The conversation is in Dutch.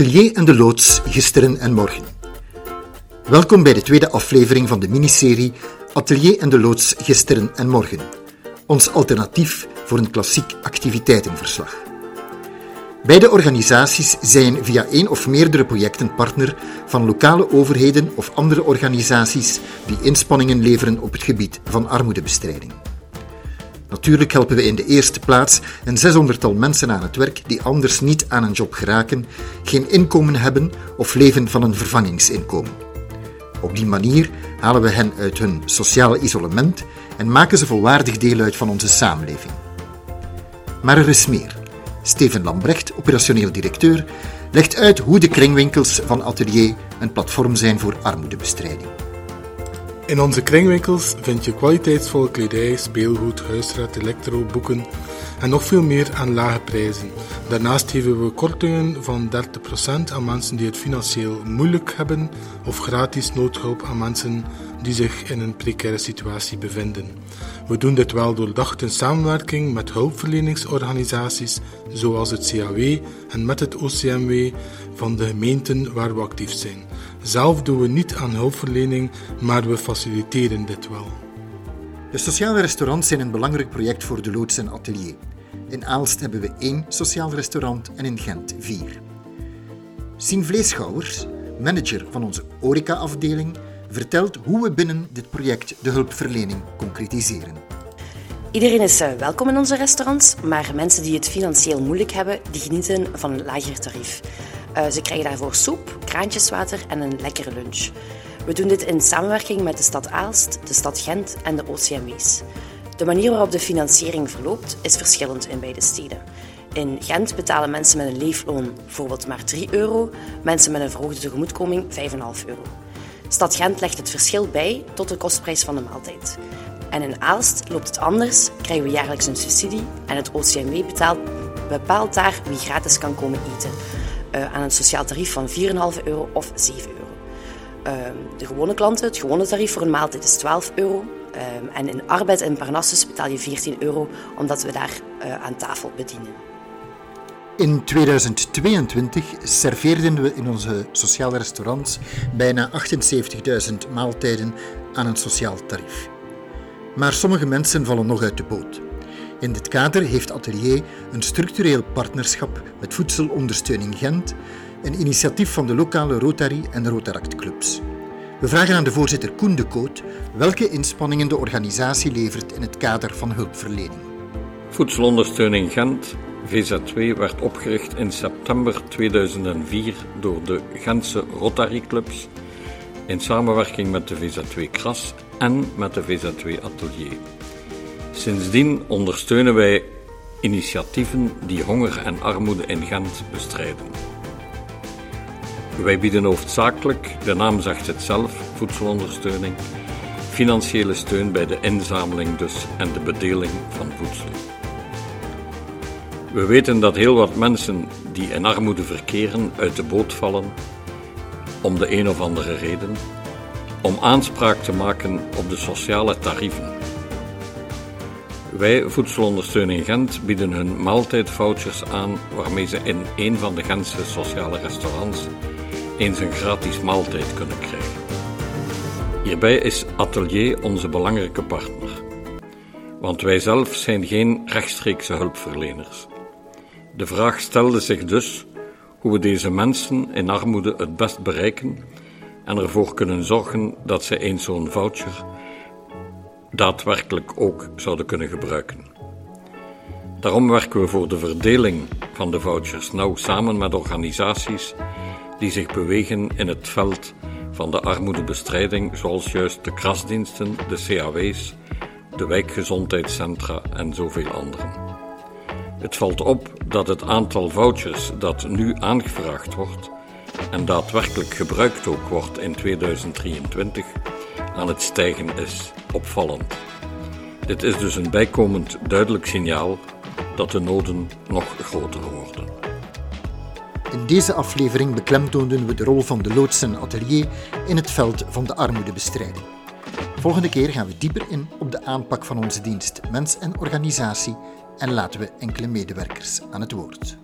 Atelier en de loods gisteren en morgen. Welkom bij de tweede aflevering van de miniserie Atelier en de loods gisteren en morgen. Ons alternatief voor een klassiek activiteitenverslag. Beide organisaties zijn via één of meerdere projecten partner van lokale overheden of andere organisaties die inspanningen leveren op het gebied van armoedebestrijding. Natuurlijk helpen we in de eerste plaats een zeshonderdtal mensen aan het werk die anders niet aan een job geraken, geen inkomen hebben of leven van een vervangingsinkomen. Op die manier halen we hen uit hun sociale isolement en maken ze volwaardig deel uit van onze samenleving. Maar er is meer. Steven Lambrecht, operationeel directeur, legt uit hoe de kringwinkels van Atelier een platform zijn voor armoedebestrijding. In onze kringwinkels vind je kwaliteitsvolle kledij, speelgoed, huisraad, elektro, boeken en nog veel meer aan lage prijzen. Daarnaast geven we kortingen van 30% aan mensen die het financieel moeilijk hebben of gratis noodhulp aan mensen die zich in een precaire situatie bevinden. We doen dit wel doordacht in samenwerking met hulpverleningsorganisaties zoals het CAW en met het OCMW van de gemeenten waar we actief zijn. Zelf doen we niet aan hulpverlening, maar we faciliteren dit wel. De sociale restaurants zijn een belangrijk project voor de loods en atelier. In Aalst hebben we één sociaal restaurant en in Gent vier. Sien Vleeschouwers, manager van onze horeca-afdeling, vertelt hoe we binnen dit project de hulpverlening concretiseren. Iedereen is eh, welkom in onze restaurants, maar mensen die het financieel moeilijk hebben, die genieten van een lager tarief. Uh, ze krijgen daarvoor soep, kraantjeswater en een lekkere lunch. We doen dit in samenwerking met de stad Aalst, de stad Gent en de OCMW's. De manier waarop de financiering verloopt is verschillend in beide steden. In Gent betalen mensen met een leefloon bijvoorbeeld maar 3 euro, mensen met een verhoogde tegemoetkoming 5,5 euro. Stad Gent legt het verschil bij tot de kostprijs van de maaltijd. En in Aalst loopt het anders, krijgen we jaarlijks een subsidie en het OCMW betaalt, bepaalt daar wie gratis kan komen eten. Uh, aan een sociaal tarief van 4,5 euro of 7 euro. Uh, de gewone klanten, het gewone tarief voor een maaltijd is 12 euro. Uh, en in Arbeid en Parnassus betaal je 14 euro, omdat we daar uh, aan tafel bedienen. In 2022 serveerden we in onze sociale restaurants bijna 78.000 maaltijden aan een sociaal tarief. Maar sommige mensen vallen nog uit de boot. In dit kader heeft Atelier een structureel partnerschap met Voedselondersteuning Gent, een initiatief van de lokale Rotary en Rotaract clubs. We vragen aan de voorzitter Koen de Koot welke inspanningen de organisatie levert in het kader van hulpverlening. Voedselondersteuning Gent, VZ2, werd opgericht in september 2004 door de Gentse Rotary clubs in samenwerking met de VZ2 Kras en met de VZ2 Atelier. Sindsdien ondersteunen wij initiatieven die honger en armoede in Gent bestrijden. Wij bieden hoofdzakelijk, de naam zegt het zelf, voedselondersteuning, financiële steun bij de inzameling dus en de bedeling van voedsel. We weten dat heel wat mensen die in armoede verkeren uit de boot vallen, om de een of andere reden, om aanspraak te maken op de sociale tarieven. Wij, Voedselondersteuning Gent, bieden hun maaltijdvouchers aan waarmee ze in een van de Gentse sociale restaurants eens een gratis maaltijd kunnen krijgen. Hierbij is Atelier onze belangrijke partner, want wij zelf zijn geen rechtstreekse hulpverleners. De vraag stelde zich dus hoe we deze mensen in armoede het best bereiken en ervoor kunnen zorgen dat ze eens zo'n voucher daadwerkelijk ook zouden kunnen gebruiken. Daarom werken we voor de verdeling van de vouchers nauw samen met organisaties die zich bewegen in het veld van de armoedebestrijding, zoals juist de krasdiensten, de CAW's, de wijkgezondheidscentra en zoveel anderen. Het valt op dat het aantal vouchers dat nu aangevraagd wordt en daadwerkelijk gebruikt ook wordt in 2023 aan het stijgen is, opvallend. Dit is dus een bijkomend duidelijk signaal dat de noden nog groter worden. In deze aflevering beklemtoonden we de rol van de loodsen atelier in het veld van de armoedebestrijding. Volgende keer gaan we dieper in op de aanpak van onze dienst mens en organisatie en laten we enkele medewerkers aan het woord.